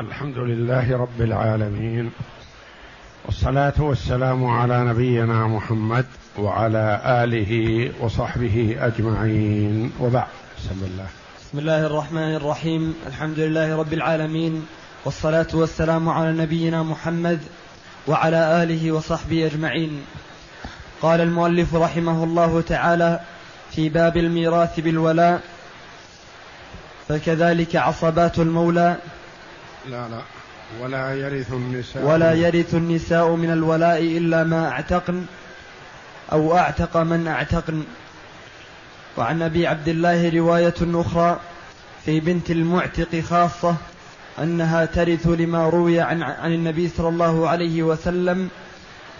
الحمد لله رب العالمين والصلاة والسلام على نبينا محمد وعلى آله وصحبه أجمعين. وبعد بسم الله. بسم الله الرحمن الرحيم. الحمد لله رب العالمين. والصلاة والسلام على نبينا محمد وعلى آله وصحبه أجمعين. قال المؤلف رحمه الله تعالى في باب الميراث بالولاء فكذلك عصبات المولى لا لا. ولا يرث النساء ولا يرث النساء من الولاء إلا ما أعتقن أو أعتق من أعتقن. وعن أبي عبد الله رواية أخرى في بنت المعتق خاصة أنها ترث لما روي عن, عن النبي صلى الله عليه وسلم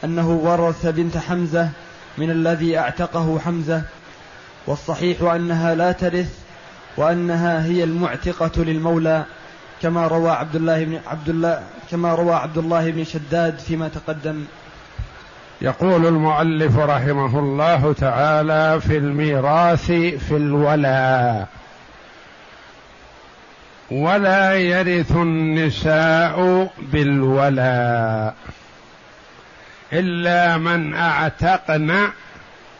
أنه ورث بنت حمزة من الذي أعتقه حمزة. والصحيح أنها لا ترث وأنها هي المعتقة للمولى. كما روى عبد الله بن عبد الله كما روى عبد الله بن شداد فيما تقدم. يقول المؤلف رحمه الله تعالى في الميراث في الولاء ولا يرث النساء بالولاء إلا من أعتقن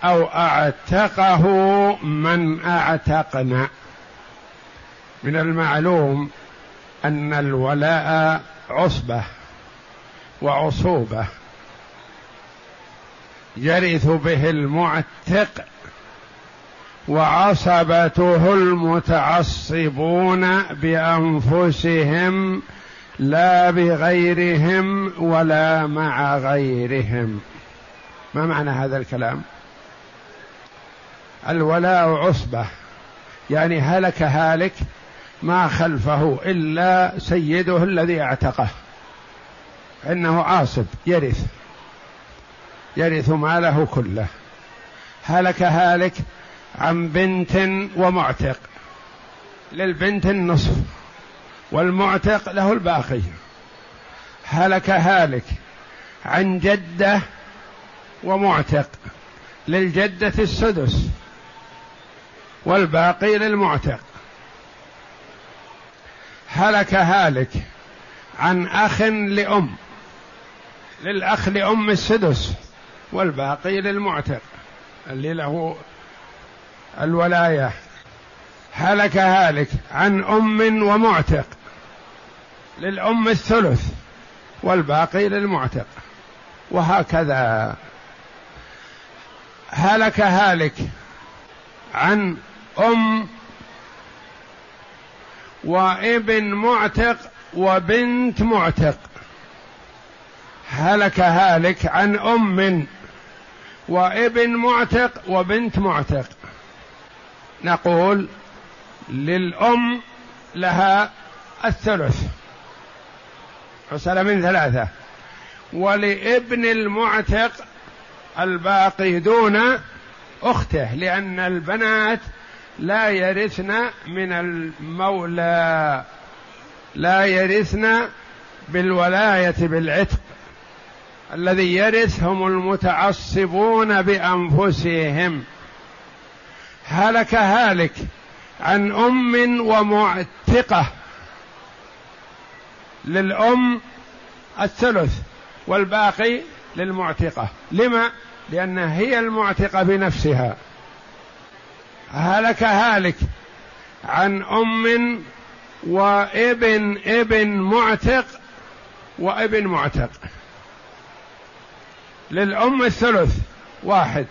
أو أعتقه من أعتقن. من المعلوم أن الولاء عصبة وعصوبة يرث به المعتق وعصبته المتعصبون بأنفسهم لا بغيرهم ولا مع غيرهم. ما معنى هذا الكلام؟ الولاء عصبة يعني هلك هالك ما خلفه إلا سيده الذي اعتقه. إنه عاصب يرث. يرث ماله كله. هلك هالك عن بنت ومعتق. للبنت النصف والمعتق له الباقي. هلك هالك عن جده ومعتق. للجدة السدس والباقي للمعتق. هلك هالك عن أخ لأم للأخ لأم السدس والباقي للمعتق اللي له الولاية. هلك هالك عن أم ومعتق للأم الثلث والباقي للمعتق وهكذا. هلك هالك عن أم وابن معتق وبنت معتق. هلك هالك عن أم وابن معتق وبنت معتق. نقول للأم لها الثلث. حصل من ثلاثة. ولابن المعتق الباقي دون أخته لأن البنات لا يرثن من المولى. لا يرثن بالولاية بالعتق. الذي يرث هم المتعصبون بأنفسهم. هلك هالك عن أم ومعتقة. للأم الثلث والباقي للمعتقة. لما؟ لانها هي المعتقة بنفسها. هلك هالك عن أم وابن ابن معتق وابن معتق. للأم الثلث واحد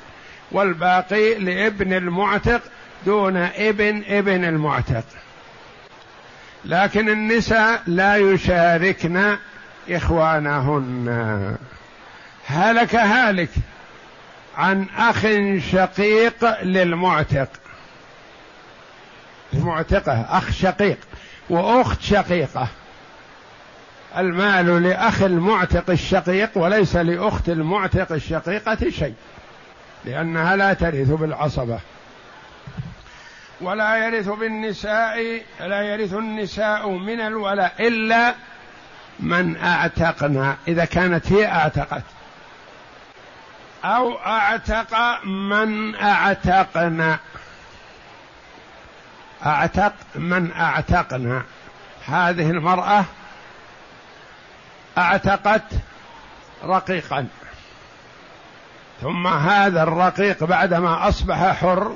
والباقي لابن المعتق دون ابن ابن المعتق. لكن النساء لا يشاركن إخوانهن. هلك هالك عن أخ شقيق للمعتق. المعتقة أخ شقيق وأخت شقيقة. المال لأخ المعتق الشقيق وليس لأخت المعتق الشقيقة شيء لأنها لا ترث بالعصبة. ولا يرث بالنساء لا يرث النساء من الولاء إلا من أعتقنا إذا كانت هي أعتقت. أو أعتق من أعتقنا. اعتق من أعتقنا؟ هذه المرأة أعتقت رقيقا. ثم هذا الرقيق بعدما أصبح حر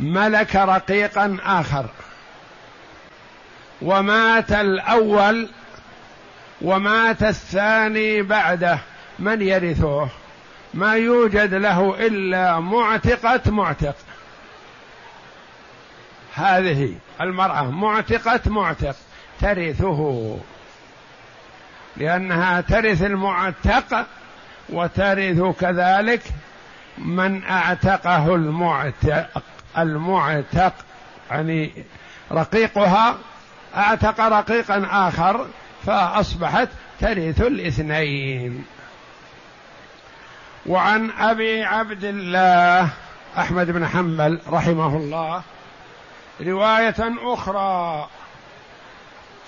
ملك رقيقا آخر. ومات الأول ومات الثاني بعده. من يرثه ما يوجد له إلا معتقة معتق. هذه المرأة معتقة معتق ترثه. لأنها ترث المعتق وترث كذلك من اعتقه المعتق المعتق يعني رقيقها اعتق رقيقا آخر فأصبحت ترث الاثنين. وعن أبي عبد الله أحمد بن حنبل رحمه الله رواية أخرى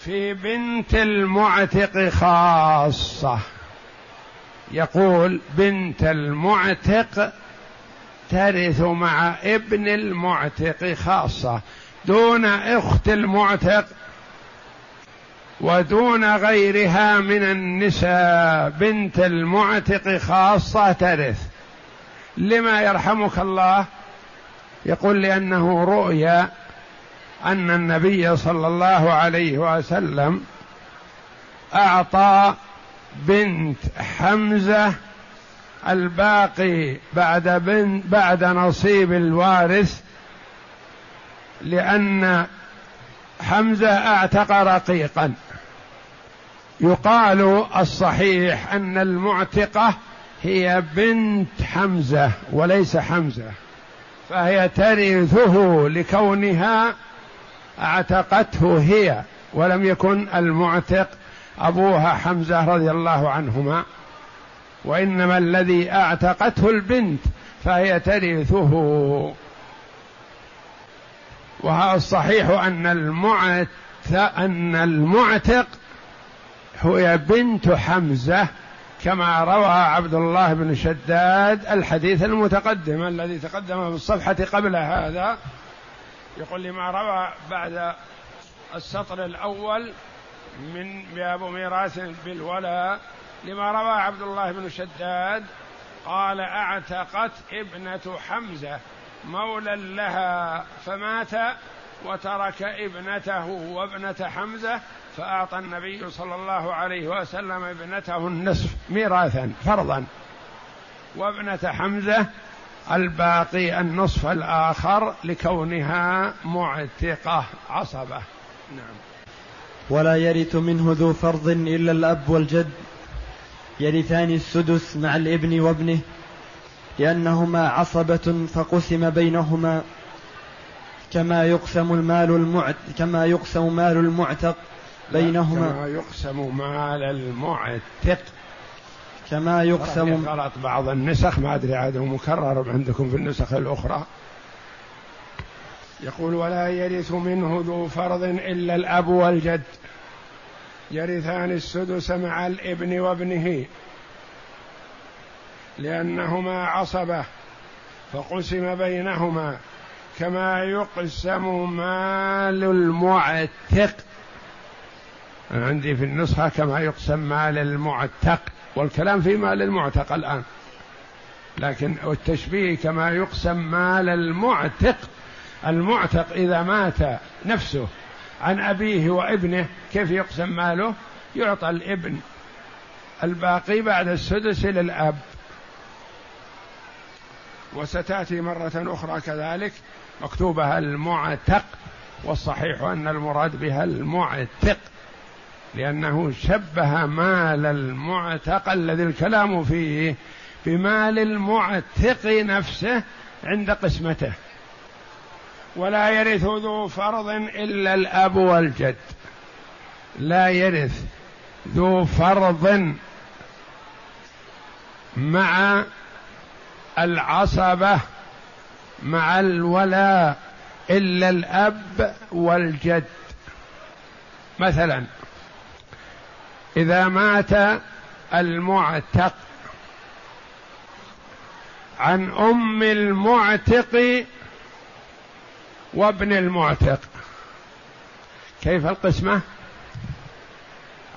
في بنت المعتق خاصة. يقول بنت المعتق ترث مع ابن المعتق خاصة. دون أخت المعتق ودون غيرها من النساء بنت المعتق خاصة ترث. لما يرحمك الله؟ يقول لأنه رؤيا أن النبي صلى الله عليه وسلم أعطى بنت حمزة الباقي بعد بن بعد نصيب الوارث لأن حمزة أعتق رقيقا. يقال الصحيح أن المعتقة هي بنت حمزة وليس حمزة فهي ترثه لكونها أعتقته هي ولم يكن المعتق أبوها حمزة رضي الله عنهما وإنما الذي أعتقته البنت فهي ترثه. وهذا الصحيح أن أن المعتق هو بنت حمزة كما روى عبد الله بن شداد الحديث المتقدم الذي تقدم في الصفحة قبل هذا. يقول لما روى بعد السطر الأول من باب ميراث بالولاء لما روى عبد الله بن شداد قال اعتقت ابنة حمزة مولى لها فمات وترك ابنته وابنة حمزة فأعطى النبي صلى الله عليه وسلم ابنته النصف ميراثا فرضا. وابنة حمزة الباقي النصف الآخر لكونها معتقة عصبة. نعم. ولا يرث منه ذو فرض إلا الأب والجد يرثان السدس مع الإبن وابنه لأنهما عصبة فقسم بينهما كما يقسم المال المعت كما يقسم مال المعتق بينهما. كما يقسم مال المعتق. كما يقسم غلط بعض النسخ ما أدري عاد مكرر عندكم في النسخ الأخرى. يقول ولا يرث منه ذو فرض إلا الأب والجد. يرثان السدس مع الإبن وابنه لأنهما عصبة فقسم بينهما. كما يقسم مال المعتق. عندي في النسخة كما يقسم مال المعتق. والكلام في مال المعتق الآن. لكن التشبيه كما يقسم مال المعتق المعتق إذا مات نفسه عن أبيه وابنه كيف يقسم ماله؟ يعطى الابن الباقي بعد السدس للأب. وستأتي مرة أخرى كذلك مكتوبها المعتق والصحيح أن المراد بها المعتق. لأنه شبه مال المعتق الذي الكلام فيه بمال المعتق نفسه عند قسمته. ولا يرث ذو فرض إلا الأب والجد. لا يرث ذو فرض مع العصبة مع الولاء إلا الأب والجد. مثلا إذا مات المعتق. عن أم المعتق وابن المعتق. كيف القسمة؟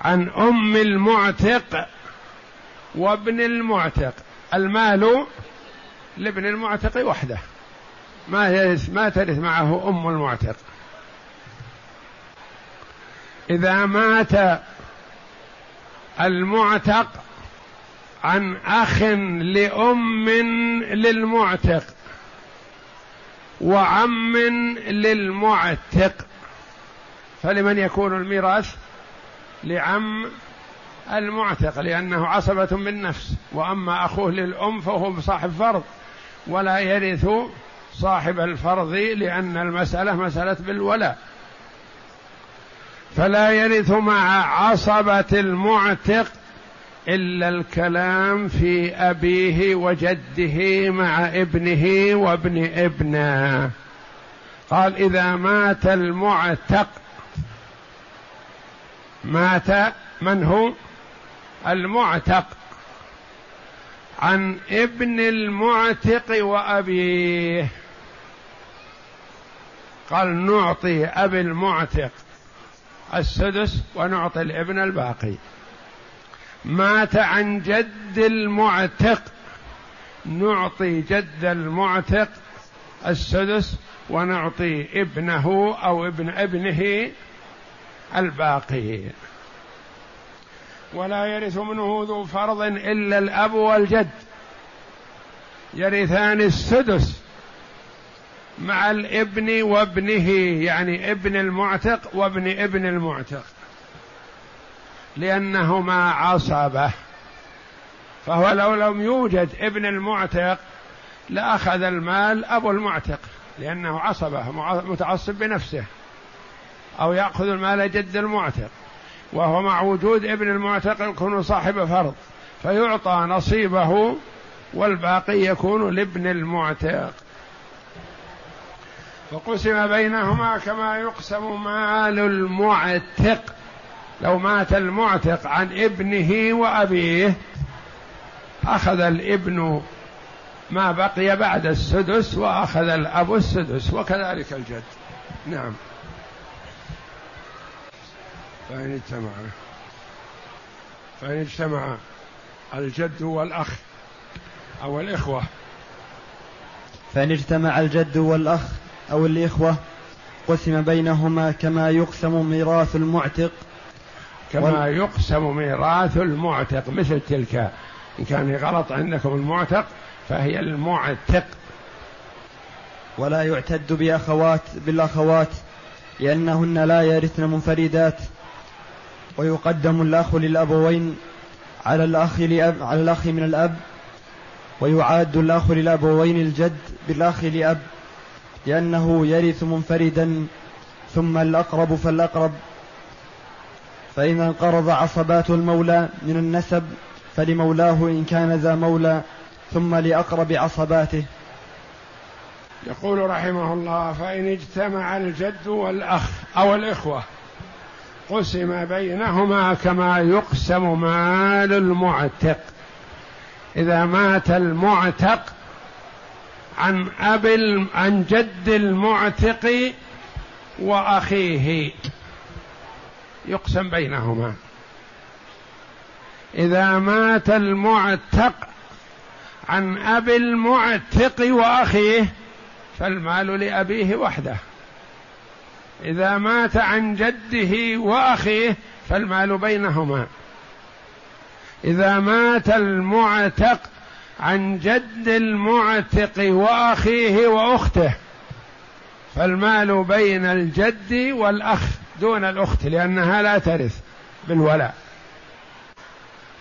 عن أم المعتق وابن المعتق. المال لابن المعتق وحده. ما ما ترث معه أم المعتق. إذا مات المعتق عن أخ لأم للمعتق وعم للمعتق. فلمن يكون الميراث؟ لعم المعتق لأنه عصبة بالنفس. وأما أخوه للأم فهو صاحب فرض ولا يرث صاحب الفرض لأن المسألة مسألة بالولاء. فلا يرث مع عصبة المعتق إلا الكلام في أبيه وجده مع ابنه وابن ابنه. قال إذا مات المعتق مات من هو؟ المعتق. عن ابن المعتق وأبيه. قال نعطي أبي المعتق. السدس ونعطي الابن الباقي. مات عن جد المعتق. نعطي جد المعتق السدس ونعطي ابنه أو ابن ابنه الباقي. ولا يرث منه ذو فرض إلا الأب والجد. يرثان السدس مع الابن وابنه يعني ابن المعتق وابن ابن المعتق. لأنهما عصبة. فهو لو لم يوجد ابن المعتق لأخذ المال أبو المعتق لأنه عصبة متعصب بنفسه. أو يأخذ المال جد المعتق. وهو مع وجود ابن المعتق يكون صاحب فرض فيعطى نصيبه والباقي يكون لابن المعتق. وقسم بينهما كما يقسم مال المعتق. لو مات المعتق عن ابنه وأبيه أخذ الابن ما بقي بعد السدس وأخذ الأب السدس وكذلك الجد. نعم. فإن اجتمع فإن اجتمع الجد والأخ أو الإخوة. فإن اجتمع الجد والأخ أو الإخوة قسم بينهما كما يقسم ميراث المعتق. كما وال... يقسم ميراث المعتق مثل تلك. إن كان غلط عندكم المعتق فهي المعتق. ولا يعتد بأخوات بالأخوات لأنهن لا يرثن منفردات. ويقدم الأخ للأبوين على الأخ لأب على الأخ من الأب ويعاد الأخ للأبوين الجد بالأخ لأب. لأنه يرث منفردا ثم الأقرب فالأقرب. فإن انقرض عصبات المولى من النسب فلمولاه إن كان ذا مولى ثم لأقرب عصباته. يقول رحمه الله فإن اجتمع الجد والأخ أو الإخوة قسم بينهما كما يقسم مال المعتق. إذا مات المعتق عن أب عن جد المعتق وأخيه. يقسم بينهما. إذا مات المعتق عن أبي المعتق وأخيه فالمال لأبيه وحده. إذا مات عن جده وأخيه فالمال بينهما. إذا مات المعتق عن جد المعتق وأخيه وأخته. فالمال بين الجد والأخ دون الأخت لأنها لا ترث بالولاء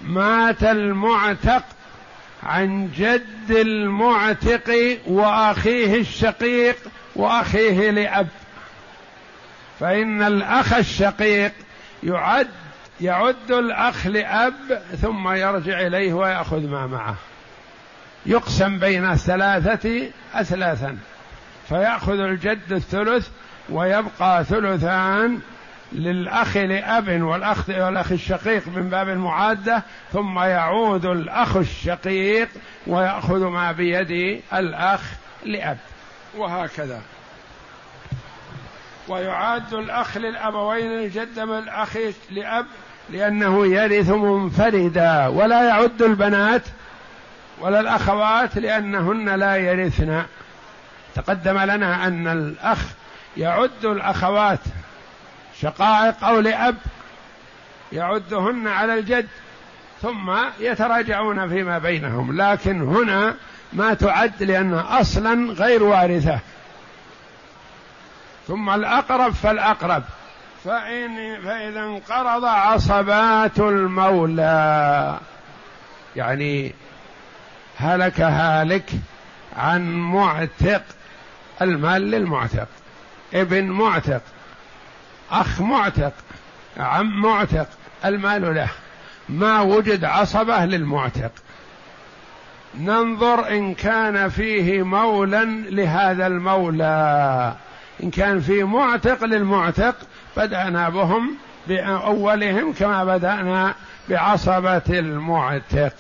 مات المعتق عن جد المعتق وأخيه الشقيق وأخيه لأب. فإن الأخ الشقيق يعد يعد الأخ لأب ثم يرجع إليه ويأخذ ما معه. يقسم بين الثلاثة أثلاثا. فيأخذ الجد الثلث ويبقى ثلثان للأخ لأب والأخ والأخ الشقيق من باب المعادة ثم يعود الأخ الشقيق ويأخذ ما بيد الأخ لأب. وهكذا. ويعاد الأخ للأبوين الجد من الأخ لأب لأنه يرث منفردا ولا يعد البنات ولا الأخوات لأنهن لا يرثن. تقدم لنا أن الأخ يعد الأخوات شقائق أو لأب يعدهن على الجد ثم يتراجعون فيما بينهم. لكن هنا ما تعد لأن أصلا غير وارثة. ثم الأقرب فالأقرب. فإن فإذا انقرض عصبات المولى. يعني هلك هالك عن معتق. المال للمعتق. ابن معتق. أخ معتق. عم معتق. المال له. ما وجد عصبة للمعتق. ننظر إن كان فيه مولا لهذا المولى. إن كان في معتق للمعتق بدأنا بهم بأولهم كما بدأنا بعصبة المعتق.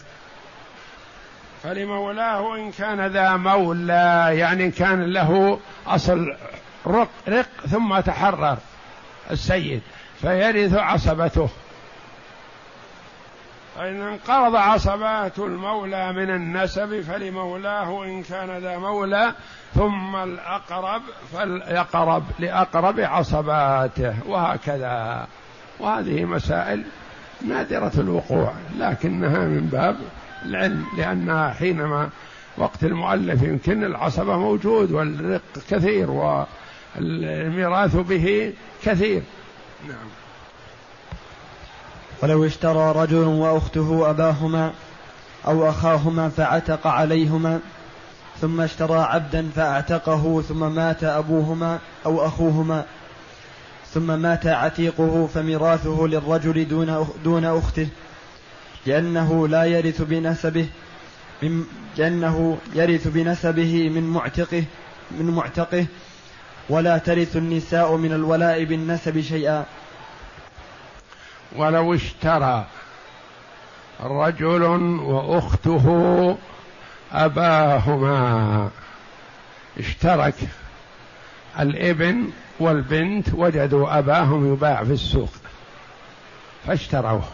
فلمولاه إن كان ذا مولى يعني كان له أصل رق, رق ثم تحرر السيد فيرث عصبته. فإن انقرض عصبات المولى من النسب فلمولاه إن كان ذا مولى ثم الأقرب فالأقرب لأقرب عصباته وهكذا. وهذه مسائل نادرة الوقوع لكنها من باب العلم لأنها حينما وقت المؤلف يمكن العصبة موجود والرق كثير والميراث به كثير. نعم. ولو اشترى رجل وأخته أباهما أو أخاهما فعتق عليهما ثم اشترى عبدا فأعتقه ثم مات أبوهما أو أخوهما ثم مات عتيقه فميراثه للرجل دون دون أخته. لأنه لا يرث بنسبه من لأنه يرث بنسبه من معتقه من معتقه ولا ترث النساء من الولاء بالنسب شيئا. ولو اشترى رجل وأخته أباهما. اشترك الإبن والبنت وجدوا أباهم يباع في السوق فاشتروه.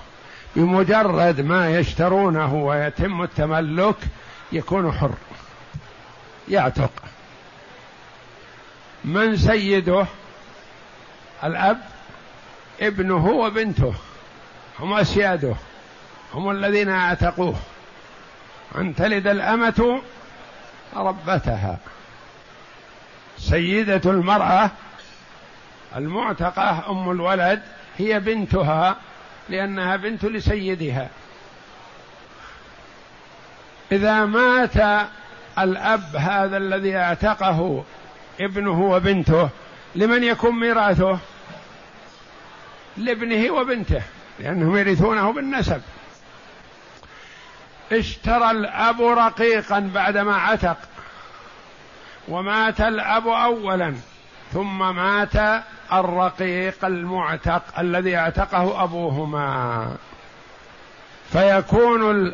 بمجرد ما يشترونه ويتم التملك يكون حر. يعتق. من سيده؟ الأب ابنه وبنته. هم أسياده. هم الذين أعتقوه. أن تلد الأمة ربتها. سيدة المرأة المعتقة أم الولد هي بنتها. لأنها بنت لسيدها. إذا مات الأب هذا الذي اعتقه ابنه وبنته لمن يكون ميراثه؟ لابنه وبنته لأنهم يرثونه بالنسب. اشترى الأب رقيقا بعدما عتق ومات الأب أولا ثم مات الرقيق المعتق الذي اعتقه أبوهما. فيكون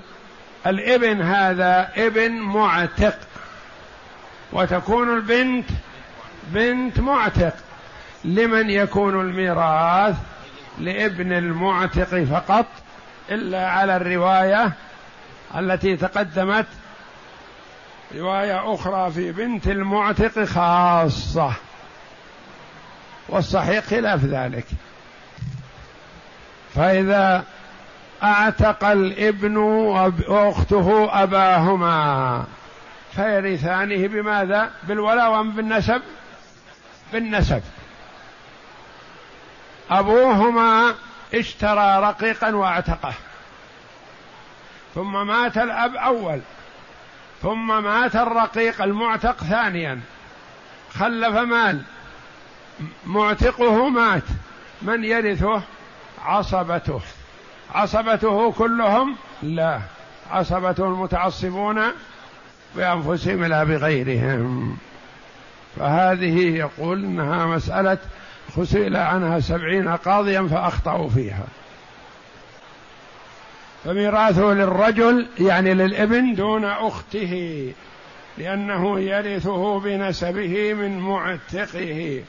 الابن هذا ابن معتق. وتكون البنت بنت معتق. لمن يكون الميراث؟ لابن المعتق فقط إلا على الرواية التي تقدمت رواية أخرى في بنت المعتق خاصة. والصحيح خلاف ذلك. فإذا أعتق الابن وأخته أباهما فيرثانه بماذا؟ بالولاء وأم بالنسب؟ بالنسب. أبوهما اشترى رقيقا واعتقه. ثم مات الأب أول. ثم مات الرقيق المعتق ثانيا. خلف مال. معتقه مات. من يرثه؟ عصبته. عصبته كلهم لا. عصبته المتعصبون بأنفسهم لا بغيرهم. فهذه يقول إنها مسألة فسئل عنها سبعين قاضيا فأخطأوا فيها. فميراثه للرجل يعني للابن دون أخته لأنه يرثه بنسبه من معتقه.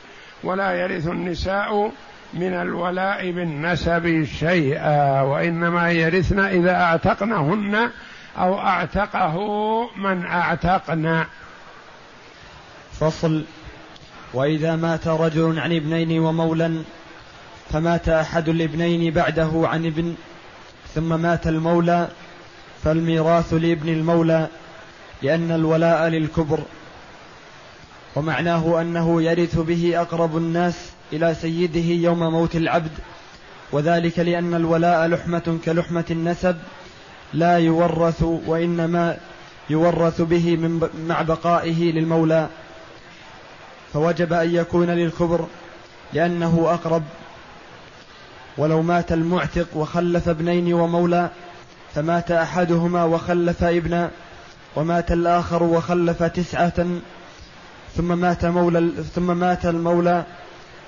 ولا يرث النساء من الولاء بالنسب شيئا وإنما يرثن إذا أعتقنهن أو أعتقه من أعتقن. فصل. وإذا مات رجل عن ابنين ومولى فمات أحد الابنين بعده عن ابن ثم مات المولى فالميراث لابن المولى لأن الولاء للكبر. ومعناه أنه يرث به أقرب الناس إلى سيده يوم موت العبد وذلك لأن الولاء لحمة كلحمة النسب لا يورث وإنما يورث به من مع بقائه للمولى. فوجب أن يكون للكبر لأنه أقرب. ولو مات المعتق وخلف ابنين ومولى فمات أحدهما وخلف ابنا ومات الآخر وخلف تسعة ثم مات مولى ثم مات المولى.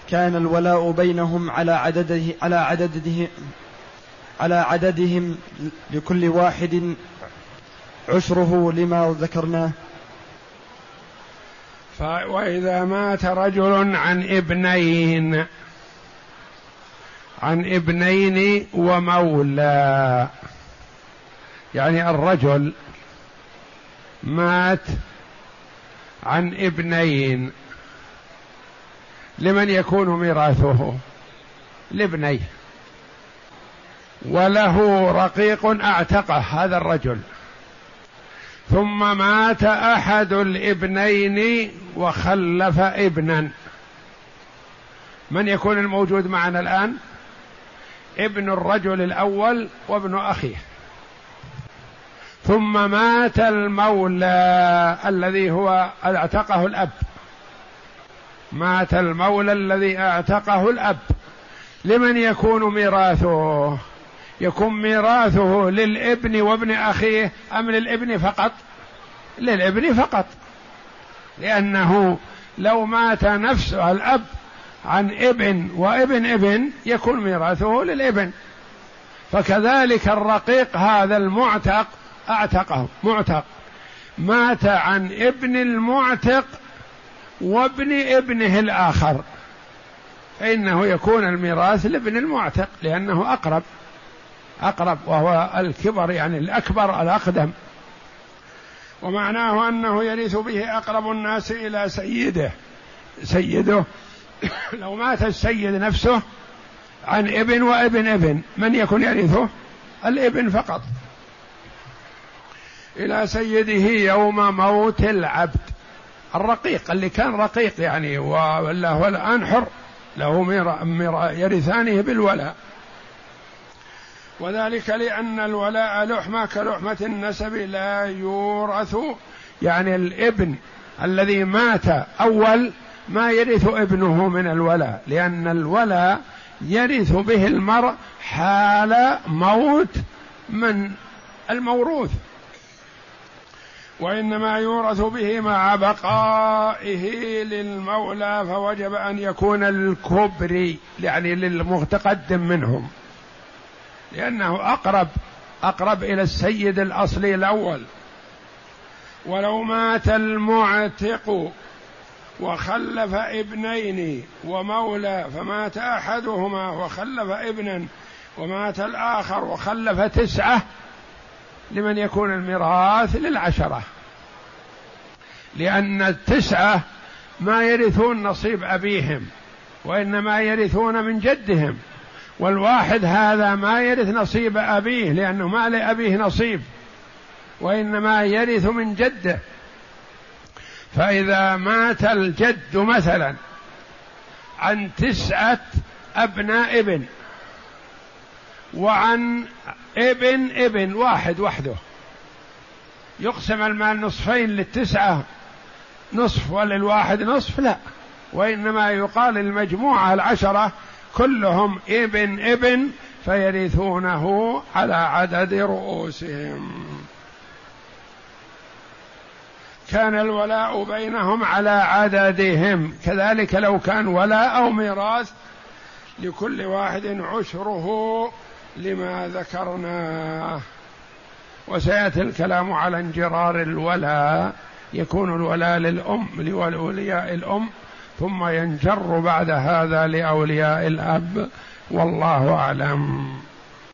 كان الولاء بينهم على عدده على عدده على عددهم لكل واحد عشره لما ذكرناه. وإذا مات رجل عن ابنين عن ابنين ومولى. يعني الرجل مات عن ابنين لمن يكون ميراثه. لابنيه. وله رقيق أعتقه هذا الرجل. ثم مات أحد الابنين وخلف ابنا. من يكون الموجود معنا الآن؟ ابن الرجل الأول وابن أخيه. ثم مات المولى الذي هو اعتقه الأب. مات المولى الذي اعتقه الأب. لمن يكون ميراثه؟ يكون ميراثه للابن وابن أخيه أم للابن فقط؟ للابن فقط. لأنه لو مات نفسه الأب عن ابن وابن ابن يكون ميراثه للابن. فكذلك الرقيق هذا المعتق اعتقه معتق. مات عن ابن المعتق وابن ابنه الآخر. فإنه يكون الميراث لابن المعتق لأنه أقرب أقرب وهو الكبر يعني الأكبر الأقدم. ومعناه أنه يرث به أقرب الناس إلى سيده. سيده لو مات السيد نفسه عن ابن وابن ابن من يكون يرثه؟ الابن فقط. إلى سيده يوم موت العبد. الرقيق اللي كان رقيق يعني ولا هو الان حر له ميرا يرثانه بالولاء. وذلك لأن الولاء لحمة كلحمة النسب لا يورث. يعني الإبن الذي مات أول ما يرث ابنه من الولاء لأن الولاء يرث به المرء حال موت من الموروث. وإنما يورث به مع بقائه للمولى فوجب أن يكون الكبر يعني للمتقدم منهم. لأنه أقرب أقرب إلى السيد الأصلي الأول. ولو مات المعتق وخلف ابنين ومولى فمات أحدهما وخلف ابنا ومات الآخر وخلف تسعة لمن يكون الميراث للعشرة. لأن التسعة ما يرثون نصيب أبيهم وإنما يرثون من جدهم. والواحد هذا ما يرث نصيب أبيه لأنه ما لأبيه نصيب وإنما يرث من جده. فإذا مات الجد مثلا عن تسعة أبناء ابن وعن ابن ابن واحد وحده. يقسم المال نصفين للتسعة نصف وللواحد نصف لا. وإنما يقال المجموعة العشرة كلهم ابن ابن فيرثونه على عدد رؤوسهم. كان الولاء بينهم على عددهم. كذلك لو كان ولاء أو ميراث لكل واحد عشره لما ذكرناه وسيأتي الكلام على انجرار الولاء يكون الولاء للأم لأولياء الأم ثم ينجر بعد هذا لأولياء الأب. والله أعلم.